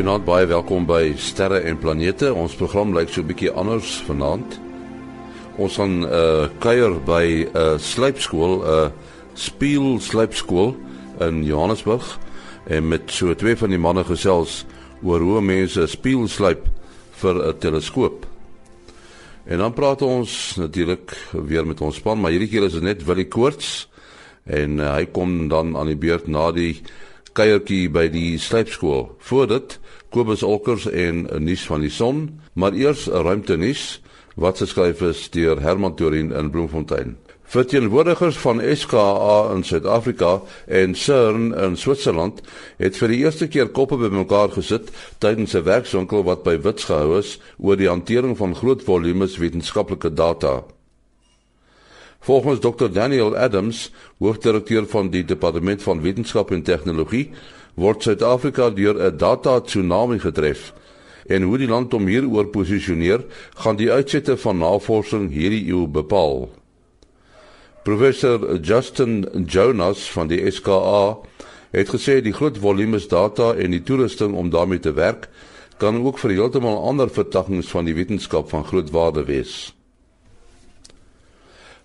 Goeienaand, baie welkom by Sterre en Planete. Ons program lyk so 'n bietjie anders vanaand. Ons gaan uh, kuier by 'n uh, slypskool, 'n uh, speel slypskool in Johannesburg en met so twee van die manne gesels oor hoe mense speel slyp vir 'n teleskoop. En dan praat ons natuurlik weer met ons span, maar hierdie keer is dit net Willie Koorts en uh, hy kom dan aan die beurt na die kuiertjie by die slypskool. Voordat Kobus Olkers en 'n nuus van die son, maar eers 'n ruimte nuus wat geskryf is deur Herman Torin in Bloemfontein. Verteenwoordigers van SKA in Suid-Afrika en CERN in Switserland het vir die eerste keer koppe bymekaar gesit tydens 'n werkswinkel wat by Wits gehou is oor die hantering van groot volumes wetenskaplike data. Volgens Dr Daniel Adams, hoofdirekteur van die Departement van Wetenskap en Tegnologie, word Suid-Afrika deur 'n data tsunami getref. En hoe die land hom hieroor posisioneer, gaan die uitsette van navorsing hierdie eeu bepaal. Professor Justin Jonas van die SKA het gesê die groot volumes data en die toerusting om daarmee te werk kan ook vir heeltemal ander vertakkings van die wetenskap van groot waarde wees.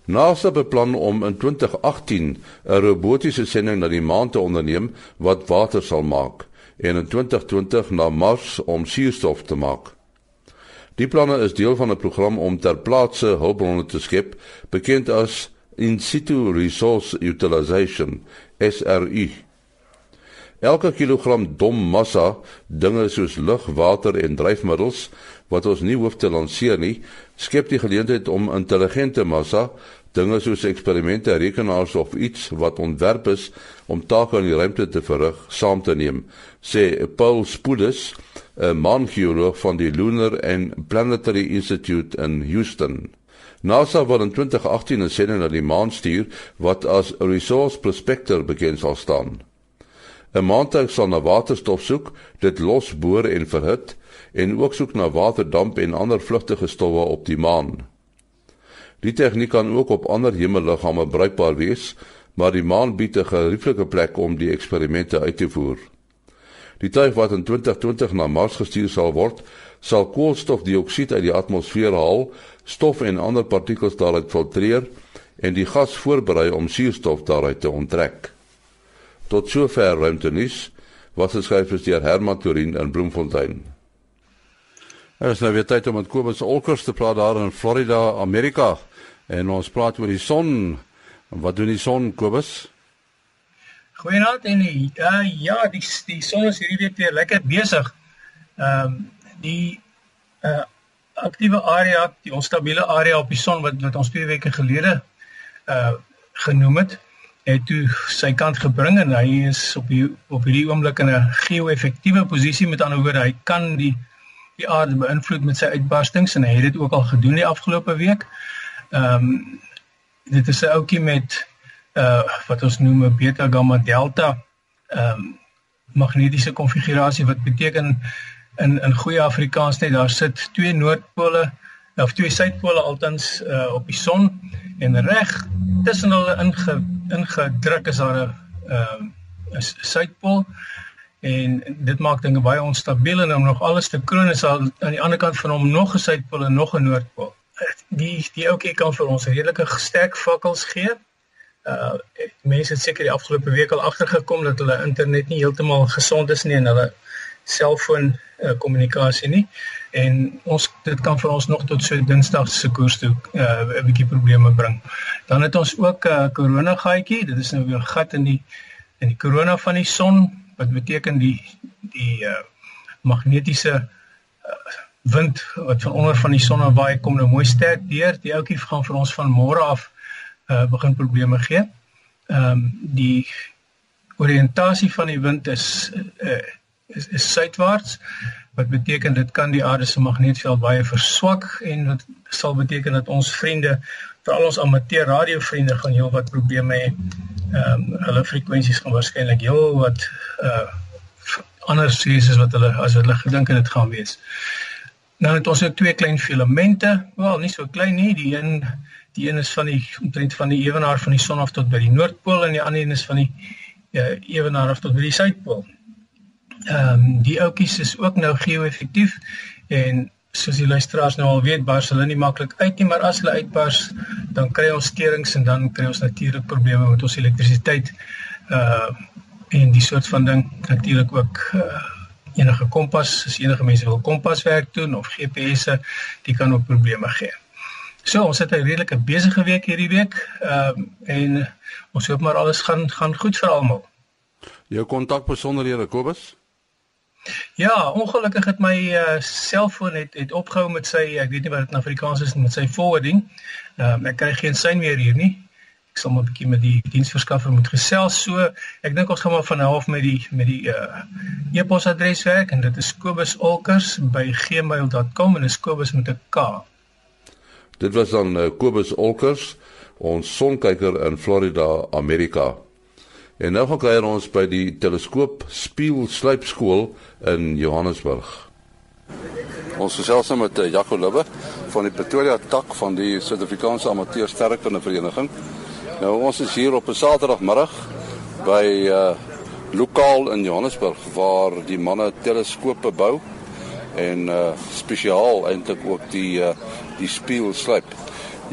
NASA beplan om in 2018 'n robotiese sending na die maan te onderneem wat water sal maak en in 2020 na Mars om suurstof te maak. Die planne is deel van 'n program om ter plaatse hulpbronne te skep, bekend as In situ Resource Utilization (SRU). Elke kilogram dom massa, dinge soos lug, water en dryfmiddels wat ons nie hoef te lanseer nie, skep die geleentheid om intelligente massa, dinge soos eksperimente, rekenaars of iets wat ontwerp is om take in die ruimte te verrig, saam te neem, sê Paul Spudis, 'n maangeoloog van die Lunar and Planetary Institute in Houston. NASA wil in 2018 'n sending na die maan stuur wat as Resource Prospector bekend sal staan. 'n Maantuig sal na waterstof soek, dit losboor en verhit en ook soek na waterdamp en ander vlugtige stowwe op die maan. Die tegniek kan ook op ander hemelliggame bruikbaar wees, maar die maan bied 'n gerieflike plek om die eksperimente uit te voer. Die tuig wat in 2020 na Mars gestuur sal word, sal koolstofdioksied uit die atmosfeer haal, stof en ander partikels daaruit filtreer en die gas voorberei om suurstof daaruit te onttrek. Tot sover ruimtenis was geskryf deur Herman Torin in Bloemfontein. Er is nou weer tyd om met Kobus Olkers te praat daar in Florida, Amerika. En ons praat oor die son. Wat doen die son, Kobus? Goeienaand en uh, ja, die die son is hierdie week weer lekker besig. Ehm um, die uh aktiewe area, die onstabiele area op die son wat wat ons twee weke gelede uh genoem het, het toe sy kant gebring en hy is op die op hierdie oomblik in 'n geo-effektiewe posisie met ander woorde hy kan die die aarde beïnvloed met sy uitbarstings en hy het dit ook al gedoen die afgelope week. Ehm um, dit is 'n ouetjie met uh wat ons noem 'n beta gamma delta ehm um, magnetiese konfigurasie wat beteken in in goeie Afrikaans net daar sit twee noordpole of twee suidpole altens uh op die son en reg tussen hulle inge, ingedruk is daar 'n ehm uh, suidpool en dit maak dinge baie onstabiel en om nog alles te kroon is al aan die ander kant van hom nog 'n suidpool en nog 'n noordpool die die ouetjie kan vir ons redelike sterk vakkels gee. Uh mense het seker die afgelope week al agtergekom dat hulle internet nie heeltemal gesond is nie en hulle selfoon uh, kommunikasie nie en ons dit kan vir ons nog tot so Dinsdag se koers toe uh 'n bietjie probleme bring. Dan het ons ook 'n uh, korona gaatjie. Dit is nou weer gat in die in die korona van die son wat beteken die die uh magnetiese uh, wind wat van onder van die son af waai kom nou mooi sterk deur. Die ouetjie gaan vir ons van môre af uh begin probleme gee. Ehm um, die oriëntasie van die wind is uh is, is suidwaarts wat beteken dit kan die aarde se magnetveld baie verswak en wat sal beteken dat ons vriende veral ons amateur radiovriende gaan heelwat probleme hê. Ehm um, hulle frekwensies gaan waarskynlik heel wat uh anders wees as wat hulle as hulle gedink het dit gaan wees. Nou het ons ook twee klein filamente. Wel, nie so klein nie. Die een die een is van die omtrent van die ewenaar van die son af tot by die noordpool en die ander een is van die uh, ewenaar af tot by die suidpool. Ehm um, die oudjies is ook nou geo-effektief en soos die luisteraars nou al weet, bars hulle nie maklik uit nie, maar as hulle uitbars, dan kry ons sterings en dan kry ons natuurlik probleme met ons elektrisiteit. Uh en die soort van ding natuurlik ook uh enige kompas, as enige mense wil kompaswerk doen of GPS'e, die kan ook probleme gee. So, ons het 'n redelike besige week hierdie week. Ehm uh, en ons hoop maar alles gaan gaan goed vir almal. Jou kontak besonderhede Kobus? Ja, ongelukkig het my uh, selfoon het het opgehou met sy ek weet nie wat dit in Afrikaans is met sy forwarding. Ehm uh, ek kry geen sein meer hier nie. Ek sal maar 'n bietjie met die diensverskaffer moet gesels. So, ek dink ons gaan maar van af met die met die uh e-posadres werk en dit is kobusolkers@gmail.com en dit is kobus met 'n K. Dit was dan uh, Kobus Olkers, ons sonkyker in Florida, Amerika. En nou gaan kuier ons by die teleskoop spieël slypskool in Johannesburg. Ons gesels nou met uh, Jaco Lubbe van die Pretoria tak van die Suid-Afrikaanse Amateur Sterrekunde Vereniging. Nou ons is hier op 'n Saterdagmiddag by uh lokaal in Johannesburg waar die manne teleskope bou en uh spesiaal eintlik ook die uh die spieël slyp.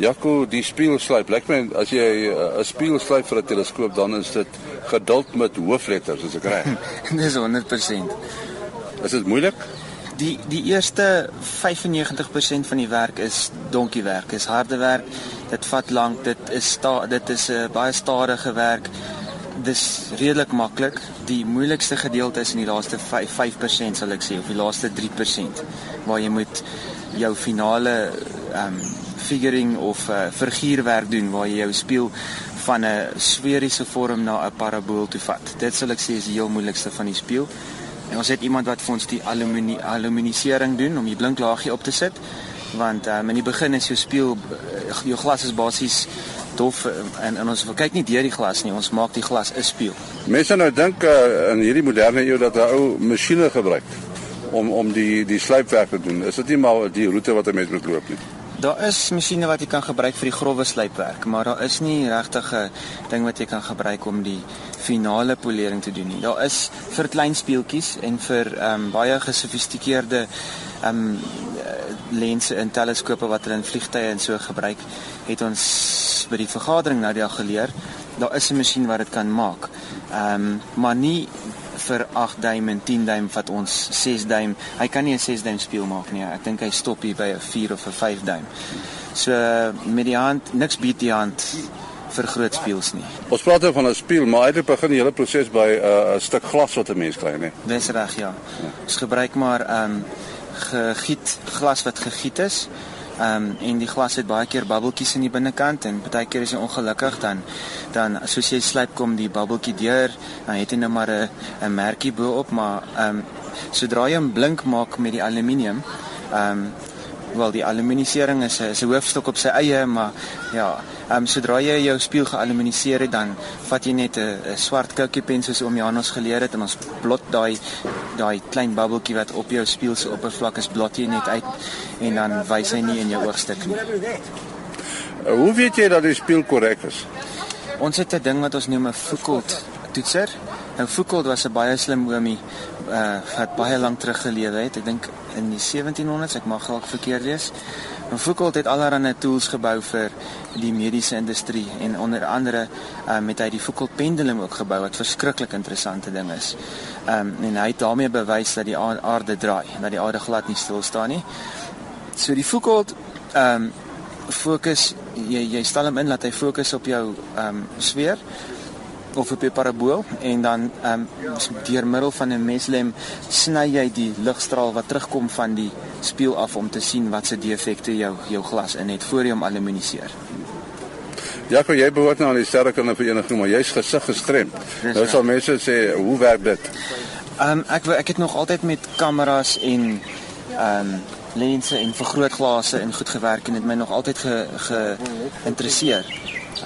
Jaco, die spieelslyp, lyk my as jy 'n uh, spieelslyp vir 'n teleskoop dan is dit geduld met hoofletters, as ek reg. Dis 100%. Is dit moeilik? Die die eerste 95% van die werk is donkie werk, is harde werk. Dit vat lank, dit is sta, dit is 'n uh, baie stadige werk. Dis redelik maklik. Die moeilikste gedeelte is in die laaste 5, 5% sal ek sê of die laaste 3% waar jy moet jou finale ehm um, figuring of uh, figuurwerk doen waar jy jou speel van 'n sferiese vorm na 'n parabool toe vat. Dit sal ek sê is die heel moeilikste van die speel. En ons het iemand wat vir ons die alumini aluminisering doen om die blinklaagie op te sit want um, in die begin is jou speel eh, jou glas is basies dof en en ons kyk nie deur die glas nie ons maak die glas 'n speel. Mense nou dink uh, in hierdie moderne eeu dat 'n ou masjiene gebruik om om die die slypwerk te doen. Is dit nie maar die roete wat 'n mens moet loop nie? Daar is masjiene wat jy kan gebruik vir die grouwe slypwerk, maar daar is nie regtig 'n ding wat jy kan gebruik om die finale polering te doen nie. Daar is vir klein speeltjies en vir ehm um, baie gesofistikeerde ehm um, lense en teleskope wat hulle in vliegtye en so gebruik, het ons by die vergadering nou die geleer, daar is 'n masjien wat dit kan maak. Ehm um, maar nie vir 8 duim en 10 duim wat ons 6 duim. Hy kan nie 'n 6 duim speel maak nie. Ek dink hy stop hier by 'n 4 of 'n 5 duim. So met die hand niks bied die hand vir groot speels nie. Ons praat oor van 'n speel, maar eintlik begin die hele proses by 'n uh, stuk glas wat 'n mens kry, nee. Dis reg, ja. Ons gebruik maar ehm um, gegiet glas wat gegiet is. Ehm um, en die glas het baie keer bubbeltjies in die binnekant en baie keer is jy ongelukkig dan dan soos jy slyp kom die bubbeltjie deur, dan het jy nou maar 'n 'n merkie bo-op, maar ehm um, sodra jy hom blink maak met die aluminium, ehm um, wel die aluminisering is 'n hoofstuk op sy eie, maar ja, ehm um, sodra jy jou spieël gealuminiseer het, dan vat jy net 'n swart koutjiepen soos oom Jan ons geleer het en ons blot daai daai klein bubbeltjie wat op jou spieël se oppervlak is, blot jy net uit en dan wys hy nie in jou oogstuk nie. Uh, hoe weet jy dat die spieël korrek is? Ons het 'n ding wat ons noem 'n Foucault toetser. Nou Foucault was 'n baie slim oomie uh wat baie lank terug gelewe het. Ek dink in die 1700s, ek mag dalk verkeerd wees. Nou Foucault het allerlei tools gebou vir die mediese industrie en onder andere uh met hy die Foucault pendulum ook gebou wat verskriklik interessante ding is. Um en hy het daarmee bewys dat die aarde draai, dat die aarde glad nie stil staan nie. So die Foucault um fokus jy jy stel hom in dat hy fokus op jou um sfeer of op 'n parabool en dan ehm um, deur middel van 'n meslem sny jy die ligstraal wat terugkom van die spieël af om te sien wat se defekte jou jou glas in het voor jy hom aluminiseer. Ja, jy behoort nou aan die sterrekunde vereniging, maar jy's gesig gestremd. Nou sal mense sê, hoe werk dit? Ehm um, ek ek het nog altyd met kameras en ehm um, lense en vergrootglase en goed gewerk en dit my nog altyd ge geïnteresseer.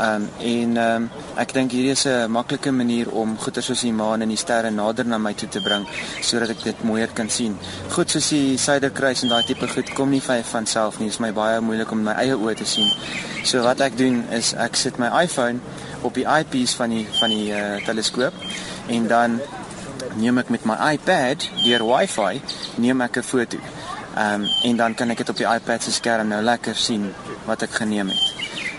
Um, en ehm um, ek dink hierdie is 'n maklike manier om goeie soos die maan en die sterre nader na my toe te bring sodat ek dit mooier kan sien. Goed soos die Suiderkruis en daai tipe goed kom nie van self nie. Dit is my baie moeilik om my eie oë te sien. So wat ek doen is ek sit my iPhone op die eyepiece van die van die uh, teleskoop en dan neem ek met my iPad deur Wi-Fi neem ek 'n foto. Ehm um, en dan kan ek dit op die iPad se skerm nou lekker sien wat ek geneem het.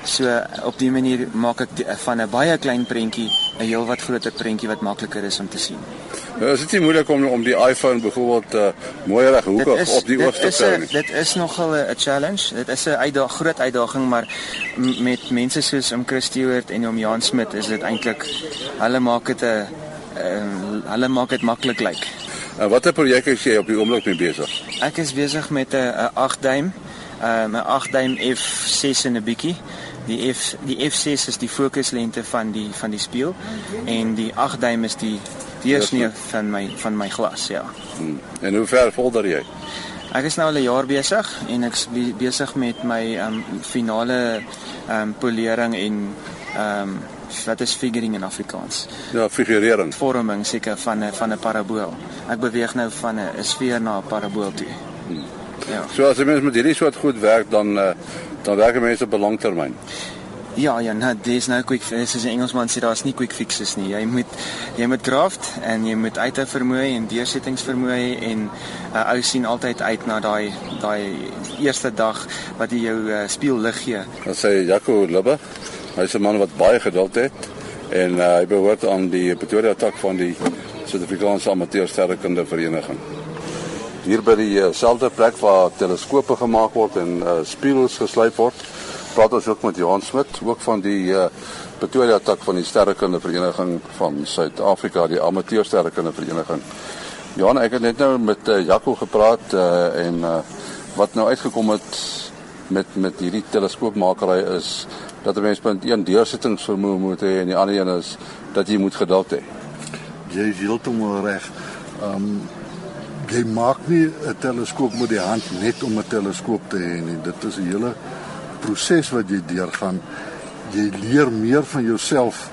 So op die manier maak ek die, van 'n baie klein prentjie 'n heelwat groter prentjie wat makliker is om te sien. Nou, is dit nie moeilik om om die iPhone byvoorbeeld uh, mooi reg hoekig op die oog te kry nie? Dit is nogal 'n challenge. Dit is 'n uitdaging, groot uitdaging, maar met mense soos om Chris Stewart en om Jan Smit is dit eintlik hulle maak dit 'n hulle maak dit maklik lyk. Like. En watter projek is jy op die oomblik mee besig? Ek is besig met 'n 8 duim, 'n 8 duim F6 en 'n bietjie. Die F die F6 is die fokuslengte van die van die spieël en die 8 duim is die deursnee van my van my glas, ja. Hmm. En hoe ver vorder jy? Ek is nou al 'n jaar besig en ek is besig met my um, finale um, polering en um, wat is figuring in Afrikaans? Ja, figurering. Vorming seker van 'n van 'n parabool. Ek beweeg nou van 'n sfeer na 'n parabool toe. Hmm. Ja. So as jy mens met hierdie soort goed werk dan uh, dan werk mense op langtermyn. Ja, ja, nou dis nou quick fix. As 'n Engelsman sê daar's nie quick fixes nie. Jy moet jy moet graft en jy moet uithou vermoë en deursettingsvermoë en 'n uh, ou sien altyd uit na daai daai eerste dag wat jy jou uh, speel lig gee. Dan sê Jaco Lubbe Hy's 'n man wat baie geduld het en uh, hy behoort aan die Pretoria tak van die Suid-Afrikaanse Amateur Sterrekunde Vereniging. Hier by die uh, selfde plek waar teleskope gemaak word en uh, spieëls geslyp word, praat ons ook met Johan Smit, ook van die uh, Pretoria tak van die Sterrekunde Vereniging van Suid-Afrika, die Amateur Sterrekunde Vereniging. Johan, ek het net nou met uh, Jaco gepraat uh, en uh, wat nou uitgekom het met met hierdie teleskoopmakery is dat 'n mens punt een deursettingsvermoë moet hê en die ander een is dat jy moet geduld hê. Jy is heeltemal reg. Ehm um, jy maak nie 'n teleskoop met die hand net om 'n teleskoop te hê nie. Dit is 'n hele proses wat jy deurgaan. Jy leer meer van jouself.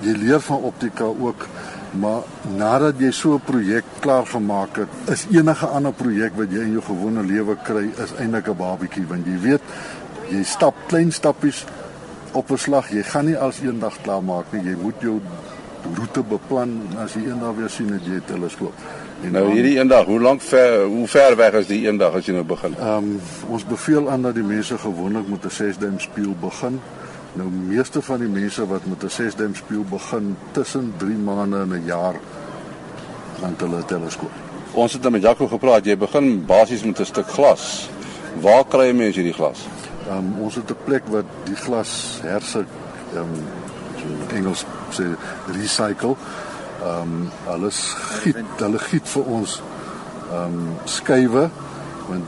Jy leer van optika ook. Maar nadat jy so 'n projek klaar gemaak het, is enige ander projek wat jy in jou gewone lewe kry, is eintlik 'n babietjie want jy weet jy stap klein stappies op 'n slag. Jy gaan nie als eendag klaar maak nie. Jy moet jou roete beplan as jy eendag weer sien dat jy 'n teleskoop. Nou hierdie eendag, hoe lank ver hoe ver weg is die eendag as jy nou begin? Ehm um, ons beveel aan dat die mense gewoonlik met 'n 6 duim spieël begin. Nou meeste van die mense wat met 'n 6 duim spieël begin tussen 3 maande en 'n jaar dan hulle teleskoop. Ons het met Jaco gepraat, jy begin basies met 'n stuk glas. Waar kry jy mense hierdie glas? Ehm um, ons het 'n plek wat die glas herse ehm um, Engels sê recycle. Ehm um, alles giet, hulle giet vir ons ehm um, skuwe want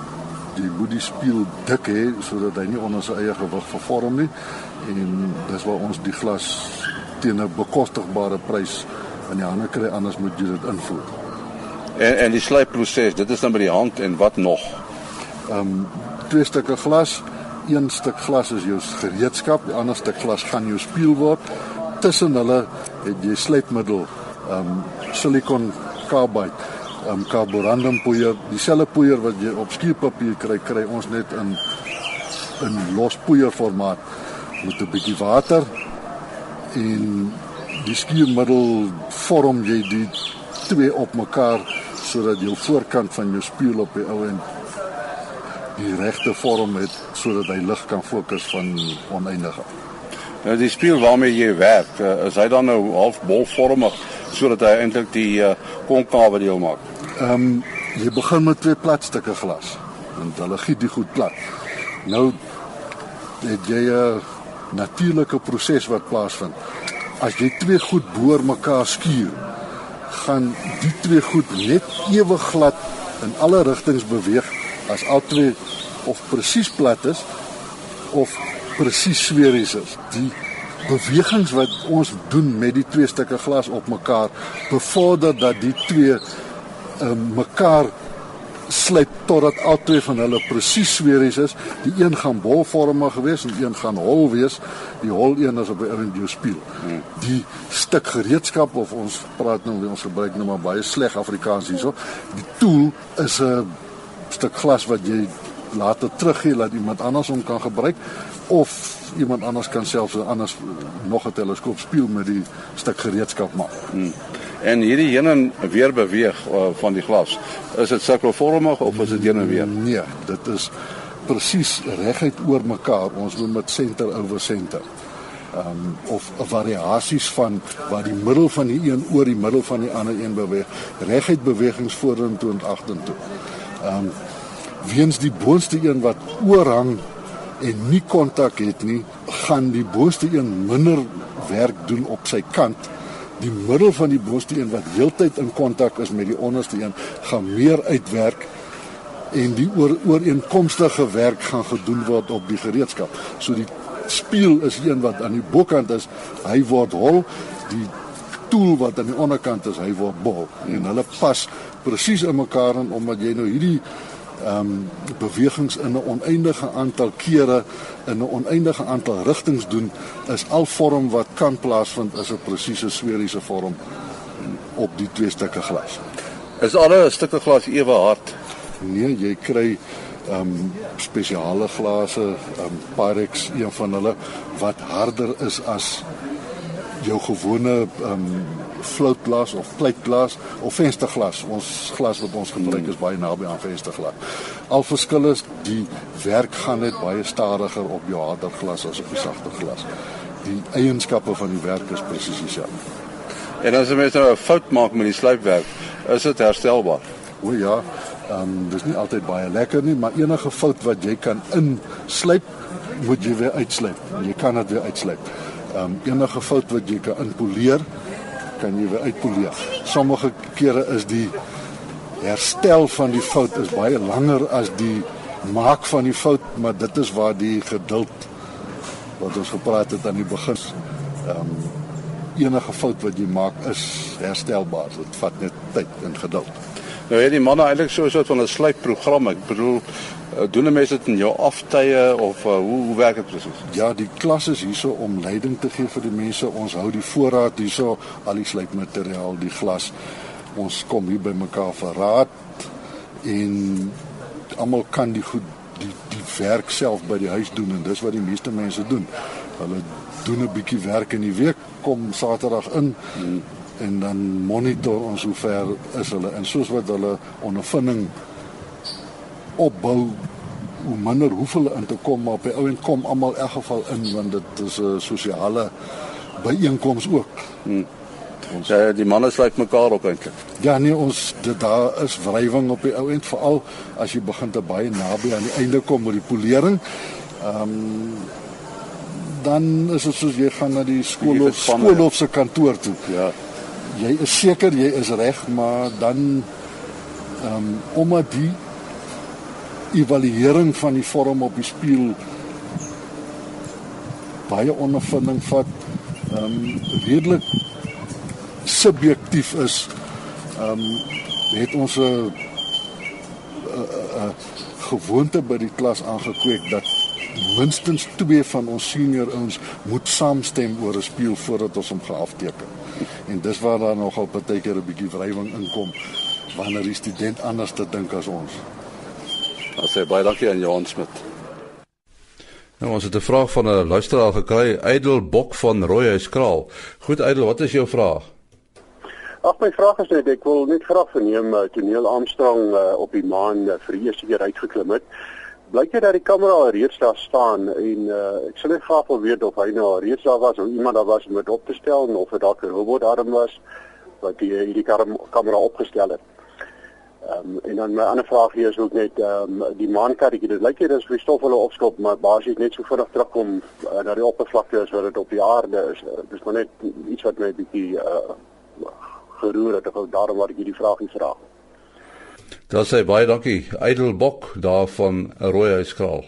die moet die spieël dik hê sodat hy nie onder sy eie gewig vervorm nie en dis waar ons die glas teen 'n bekostigbare prys in die hande kry anders moet jy dit invoer. En en die slypproses, dit is dan by die hand en wat nog? Ehm um, twee stukke glas een stuk glas is jou gereedskap, die ander stuk glas gaan jou spieël word. Tussen hulle het jy slypmiddel, um, silikon carbide, ehm um, carborundum poeier, dieselfde poeier wat jy op skuurpapier kry, kry ons net in in los poeier formaat met 'n bietjie water en die skuurmiddel vorm jy die twee op mekaar sodat jou voorkant van jou spieël op die ou end die regte vorm het sodat hy lig kan fokus van oneindig af. Nou die spieël waarmee jy werk, uh, is hy dan nou half bolvormig sodat hy eintlik die uh, konkave deel maak. Ehm um, jy begin met twee plat stukke glas en hulle giet dit goed plat. Nou het jy 'n natuurlike proses wat plaasvind. As jy twee goed boor mekaar skuur, gaan die twee goed net ewe glad in alle rigtings beweeg as al twee of presies plat is of presies sferies is. Die bewegings wat ons doen met die twee stukke glas op mekaar bevorder dat die twee um, mekaar sluit totdat al twee van hulle presies sferies is. Die een gaan bolvormig wees en die een gaan hol wees. Die hol een is op 'n radio spieël. Die stuk gereedskap of ons praat nou ons gebruik nou maar baie sleg Afrikaans hierso. Die tool is 'n stuk glas wat jy later teruggee dat iemand anders hom kan gebruik of iemand anders kan selfs anders nog 'n teleskoop speel met die stuk gereedskap maak. Hmm. En hierdie heen en weer beweeg uh, van die glas. Is dit sirkelvormig of is dit heen en weer? Nee, dit is presies reguit oor mekaar. Ons noem dit center over center. Ehm um, of variasies van waar die middel van die een oor die middel van die ander een beweeg. Reguit bewegings vorentoe en agtertoe. Ehm um, weens die boonste een wat oorhang en nie kontak het nie, gaan die boonste een minder werk doen op sy kant. Die middel van die boonste een wat heeltyd in kontak is met die onderste een, gaan meer uitwerk en die oor, ooreenkomstige werk gaan gedoen word op die gereedskap. So die spieël is een wat aan die bokant is, hy word hol, die tool wat aan die onderkant is, hy word bol en hulle pas presies in mekaar in omdat jy nou hierdie ehm um, bewegings in 'n oneindige aantal kere in 'n oneindige aantal rigtings doen is al vorm wat kan plaasvind is 'n presiese sferiese vorm op die twee stukke glas. Is alle stukke glas ewe hard? Nee, jy kry ehm um, spesiale glase, ehm um, Pyrex een van hulle wat harder is as jou gewone ehm um, vloutglas of pleitglas of vensterglas. Ons glas wat ons gebruik is baie naby aan vensterglas. Al verskil is die werk gaan net baie stadiger op jou harder glas as op die sagter glas. Die eienskappe van die werk is presies dieselfde. En as jy met 'n fout maak met die slypwerk, is dit herstelbaar. O ja, ehm um, dis nie altyd baie lekker nie, maar enige fout wat jy kan inslyp, moet jy weer uitslyp. Jy kan dit weer uitslyp. Um, enige fout wat jy kan inpoleer, kan jy weer uitpoleer. Sommige kere is die herstel van die fout is baie langer as die maak van die fout, maar dit is waar die geduld wat ons gepraat het aan die begin. Ehm um, enige fout wat jy maak is herstelbaar. Dit vat net tyd en geduld. Nou ja, die manne eintlik so 'n soort van 'n slypprogram. Ek bedoel Eh, doen mense dit in jou aftye of uh, hoe hoe werk dit presies? Ja, die klas is hierso om leiding te gee vir die mense. Ons hou die voorraad hierso, al die slypmateriaal, die glas. Ons kom hier by mekaar vir raad en almal kan die goed die die werk self by die huis doen en dis wat die meeste mense doen. Hulle doen 'n bietjie werk in die week, kom Saterdag in hmm. en dan monitor ons hoe ver is hulle en soos wat hulle ondervinding opbou hoe minder hoef hulle in te kom maar op die ouend kom almal in elk geval in want dit is 'n sosiale byeenkoms ook. Hmm. Ons ja, die manne sluit mekaar op eintlik. Ja nee ons dit daar is wrywing op die ouend veral as jy begin te baie naby aan die einde kom met die polering. Ehm um, dan is dit soos jy gaan na die skool of skool of se kantoor toe. Ja. Jy is seker jy is reg maar dan ehm um, omdat die evaluering van die vorm op die spieël baie ondervinding vat ehm um, redelik subjektief is ehm um, het ons 'n gewoonte by die klas aangekweek dat minstens twee van ons senior ouens moet saamstem oor 'n spieël voordat ons hom geafteken. En dis waar daar nogal baie keer 'n bietjie wrywing inkom wanneer die student anders te dink as ons. Dan sê baie dankie aan Johan Smit. Nou ons het 'n vraag van 'n luisteraar gekry, Ydel Bok van Rooihuiskraal. Goed Ydel, wat is jou vraag? Ag my vraag is net ek wil net graag verneem uh, toe Neil Armstrong uh, op die maan uh, vir die eerste keer uitgeklim het. Blyk dit dat die kamera al reeds daar staan en uh, ek sou net graag wil weet of hy nou reeds daar was of iemand daar was om dit op te stel of dit dalk 'n robotarm was wat die hierdie kamera opgestel het. Ehm um, en dan my ander vraag hier is ook net ehm um, die maankarretjie. Dit lyk hier as vir stof hulle opskop, maar basies net so vinnig terugkom uh, na die oppervlakte as wat dit op die aarde is. Uh, dis maar net iets wat my bietjie uh, geroer het. Wou daarom wat ek hierdie vraagie vra. Daar sê baie dankie. Eidelbok daar van Rooihuiskraal.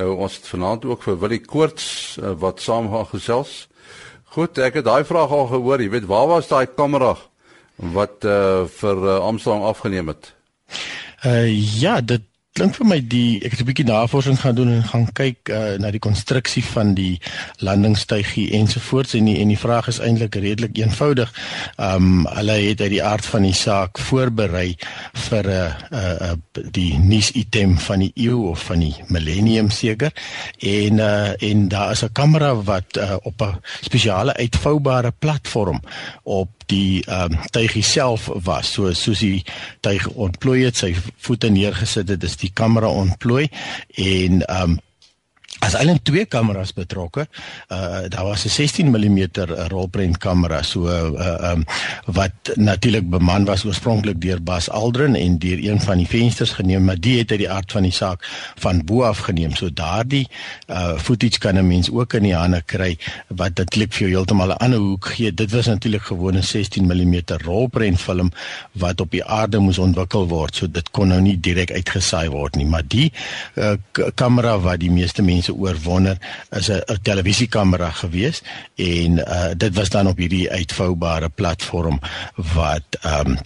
Nou ons het vanaand ook vir Willie Koorts uh, wat saam gaan gesels. Goed, ek het daai vraag al gehoor. Jy weet, waar was daai kamera? Wat uh vir uh, Armstrong afgeneem het. Uh ja, dit klink vir my die ek het 'n bietjie navorsing gaan doen en gaan kyk uh, na die konstruksie van die landingstuigie ensovoorts en die, en die vraag is eintlik redelik eenvoudig. Ehm um, hulle het uit die aard van die saak voorberei vir 'n uh, uh, uh, die nuus item van die eeu of van die millennium seker en uh, en daar is 'n kamera wat uh, op 'n spesiale uitvoubare platform op die ehm um, tuigie self was so soos die tuig ontplooi het sy voete neergesit het is die kamera ontplooi en ehm um, as eintlik twee kameras betrokke. Uh daar was 'n 16 mm rolprent kamera so uh um wat natuurlik beman was oorspronklik deur Bas Aldrin en deur een van die vensters geneem, maar die het uit die aard van die saak van bo af geneem. So daardie uh footage kan 'n mens ook in die hande kry wat natuurlik vir jou heeltemal 'n ander hoek gee. Dit was natuurlik gewone 16 mm rolprent film wat op die aarde moes ontwikkel word. So dit kon nou nie direk uitgesaai word nie, maar die uh kamera wat die meeste mense mense oorwonder is 'n televisiekamera gewees en uh, dit was dan op hierdie uitvoubare platform wat um,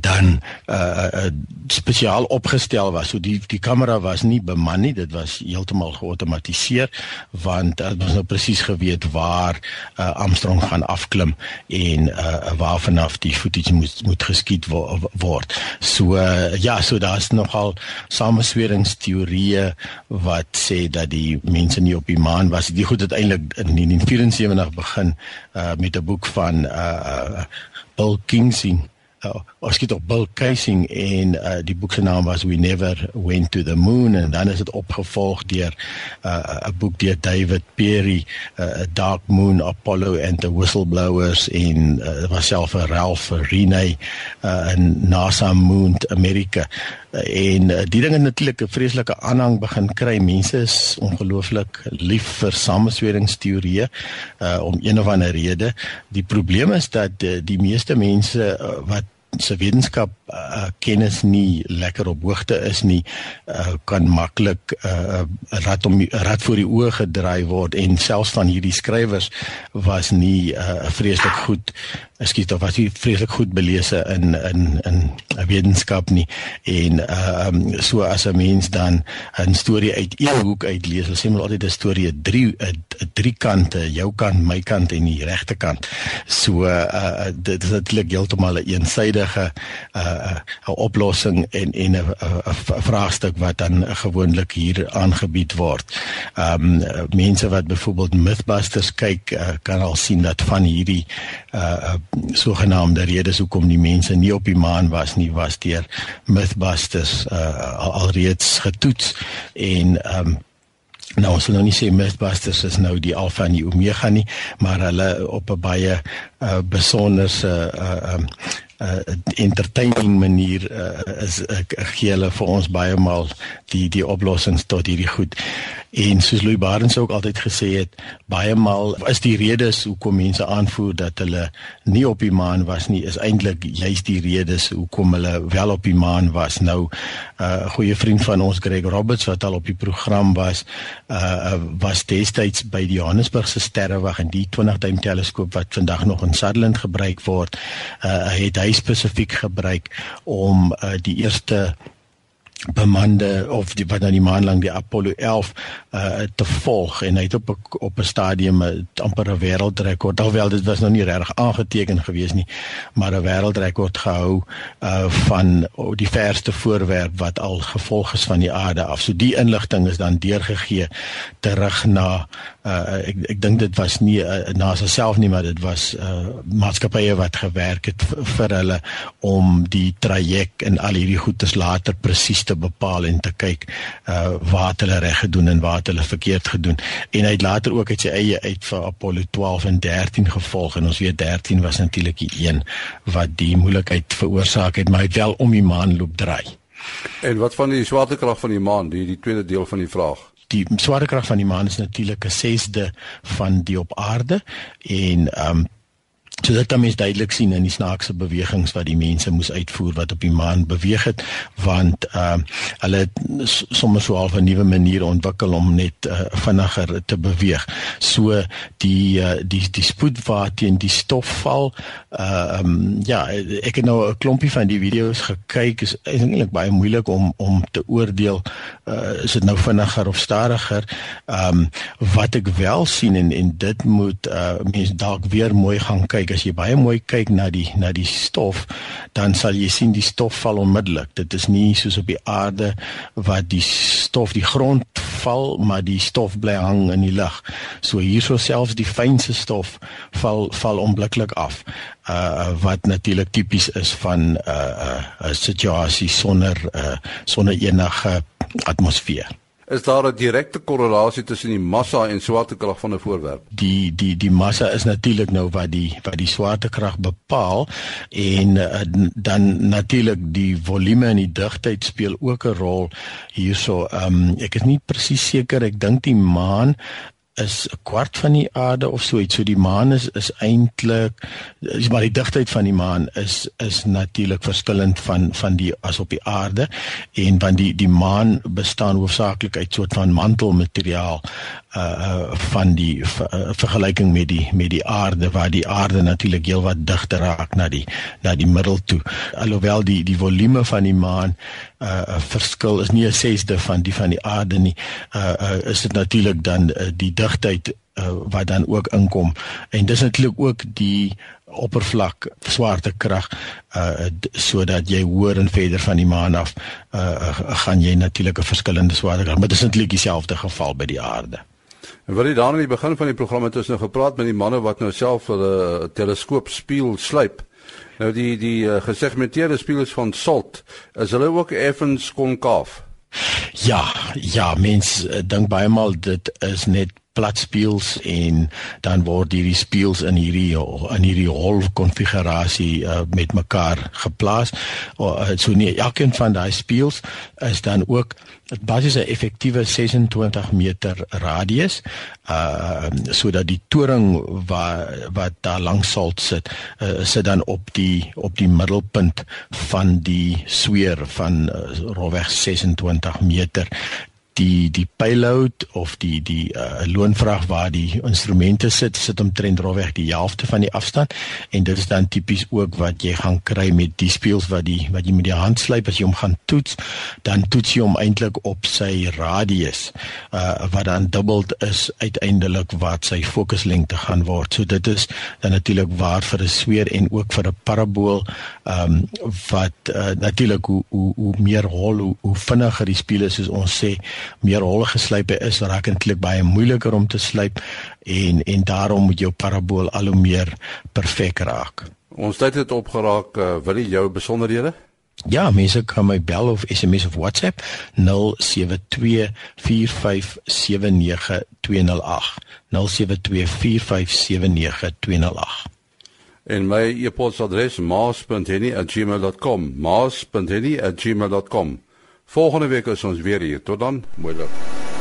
dan uh, uh spesiaal opgestel was. So die die kamera was nie beman nie, dit was heeltemal geautomatiseer want dit uh, was nou presies geweet waar uh Armstrong gaan afklim en uh waar vanaf die footage moet moet geskiet wo word. So uh, ja, so daar's nogal samesweringsteorieë wat sê dat die mense nie op die maan was. Die goed het eintlik in 1974 begin uh met 'n boek van uh, uh Bill Kingsing uh, het op Bill Casing en uh, die boek se naam was We Never Went to the Moon en dan is dit opgevolg deur 'n uh, boek deur David Perry uh, Dark Moon Apollo and the Whistleblowers en uh, was self 'n Ralph Rene uh, in NASA Moon America. Uh, en uh, die dinge natuurlik 'n vreeslike aanhang begin kry. Mense is ongelooflik lief vir samesweringsteorieë uh, om een of ander rede. Die probleem is dat uh, die meeste mense uh, wat se wetenskap uh, kennis nie lekker op hoogte is nie uh, kan maklik 'n uh, rad om rad voor die oë gedraai word en selfs van hierdie skrywers was nie uh, vreeslik goed skiet of was nie vreeslik goed belese in in in wetenskap nie. En ehm um, so as 'n mens dan 'n storie uit een hoek uit lees, ons sê maar altyd 'n storie 'n drie 'n drie kante, jou kant, my kant en die regte kant. So uh dit is eintlik heeltemal 'n eensidedige uh 'n oplossing en en 'n vraagstuk wat dan gewoonlik hier aangebied word. Um, mense wat byvoorbeeld Mythbusters kyk, uh, kan al sien dat van hierdie uh sogenaamde redes hoekom die mense nie op die maan was nie was deur Mythbusters uh, alreeds getoets en um, nou ons wil nou nie sê Mythbusters is nou die alfa en die omega nie maar hulle op 'n baie uh, besonderse uh, um, uh entertaining manier uh, is uh, gee hulle vir ons baie maal die die oplossings tot hierdie goed. En soos Louis Barnes ook altyd gesê het, baie maal is die redes hoekom mense aanvoer dat hulle nie op die maan was nie, is eintlik juist die redes hoekom hulle wel op die maan was. Nou 'n uh, goeie vriend van ons Greg Roberts wat al op die program was, uh was destyds by die Johannesburgse sterrewag en die 20 duim teleskoop wat vandag nog in Sutherland gebruik word, uh het hy spesifiek gebruik om uh, die eerste bemande of die wat nou die maan lang die Apollo 11 uh te volg en hy het op op 'n stadium 'n amper 'n wêreldrekord alhoewel dit was nog nie regtig aangeteken gewees nie maar 'n wêreldrekord gehou uh van oh, die verste voorwerp wat al gevolg is van die aarde af. So die inligting is dan deurgegee terug na uh ek ek dink dit was nie uh, NASA self nie maar dit was uh maatskappye wat gewerk het vir hulle om die traject en al hierdie goedes later presies te bepaal en te kyk uh waar hulle reg gedoen en waar hulle verkeerd gedoen en hy het later ook uit sy eie uit vir Apollo 12 en 13 gevolg en ons weet 13 was natuurlik die een wat die moeilikheid veroorsaak het maar hy het wel om die maan loop draai. En wat van die swaartekrag van die maan, die die tweede deel van die vraag? Die swaartekrag van die maan is natuurlik 'n sesde van die op aarde en ehm um, So dit kan mens duidelik sien in die snaakse bewegings wat die mense moes uitvoer wat op die maan beweeg het want ehm uh, hulle sommer so half 'n nuwe manier ontwikkel om net uh, vinniger te beweeg. So die uh, die die spoed waarteen die stof val ehm um, ja, ek het nou 'n klompie van die video's gekyk is eintlik baie moeilik om om te oordeel uh, is dit nou vinniger of stadiger. Ehm um, wat ek wel sien en en dit moet uh, mense dalk weer mooi gaan kyk as jy baie mooi kyk na die na die stof, dan sal jy sien die stof val onmiddellik. Dit is nie soos op die aarde wat die stof die grond val, maar die stof bly hang in die lug. So hierso selfs die fynste stof val val onmiddellik af. Uh wat natuurlik tipies is van uh, uh, 'n situasie sonder uh, sonder enige atmosfeer. Is daar 'n direkte korrelasie tussen die massa en swaartekrag van 'n voorwerp? Die die die massa is natuurlik nou wat die wat die swaartekrag bepaal en uh, dan natuurlik die volume en die digtheid speel ook 'n rol hierso. Ehm um, ek is nie presies seker ek dink die maan is 'n kwart van die aarde of so iets. So die maan is is eintlik maar die digtheid van die maan is is natuurlik verskillend van van die as op die aarde en want die die maan bestaan hoofsaaklik uit soort van mantelmateriaal uh van die uh, vergelyking met die met die aarde waar die aarde natuurlik heelwat digter raak na die na die middel toe. Alhoewel die die volume van die maan uh verskil is nie 'n sesde van die van die aarde nie. Uh, uh is dit natuurlik dan uh, die digtheid uh, wat dan ook inkom en dis natuurlik ook die oppervlak swaartekrag uh sodat jy hoër en verder van die maan af uh gaan jy natuurlik 'n verskillende swaartekrag maar dis eintlik dieselfde geval by die aarde. En wat jy dan aan die begin van die program het ons nou gepraat met die manne wat nou self 'n teleskoop spieël slyp. Nou die die uh, gesegmenteerde spieëls van SALT is hulle ook effens konkaaf. Ja, ja, mens uh, dink baie maal dit is net plat speels en dan word hierdie speels in hierdie in hierdie hol konfigurasie uh, met mekaar geplaas. Uh, so nie elkeen van daai speels is dan ook 'n effektiewe 26 meter radius uh sodat die toring wat wat daar langs sal sit uh, sit dan op die op die middelpunt van die sweer van uh, rowweg 26 meter die die payload of die die uh, loonvraag waar die instrumente sit sit omtrent rowweg die helfte van die afstand. En dit is dan tipies ook wat jy gaan kry met die speels wat die wat jy met die hand slyp as jy hom gaan toets. Dan toets jy hom eintlik op sy radius uh, wat dan dubbel is uiteindelik wat sy fokuslengte gaan word. So dit is dan natuurlik waar vir 'n sweer en ook vir 'n parabool um, wat uh, natuurlik hoe, hoe hoe meer hol hoe, hoe vinniger die speel is soos ons sê meer holle geslype is, raak dit eintlik baie moeiliker om te slyp en en daarom moet jou parabool al hoe meer perfek raak. Ons tyd het opgeraak, uh, wil jy jou besonderhede? Ja, mense kan my bel of SMS of WhatsApp 0724579208. 0724579208. En my e-posadres maas.henny@gmail.com. maas.henny@gmail.com. Volgende week is ons weer hier. Tot dan. Mooi loop.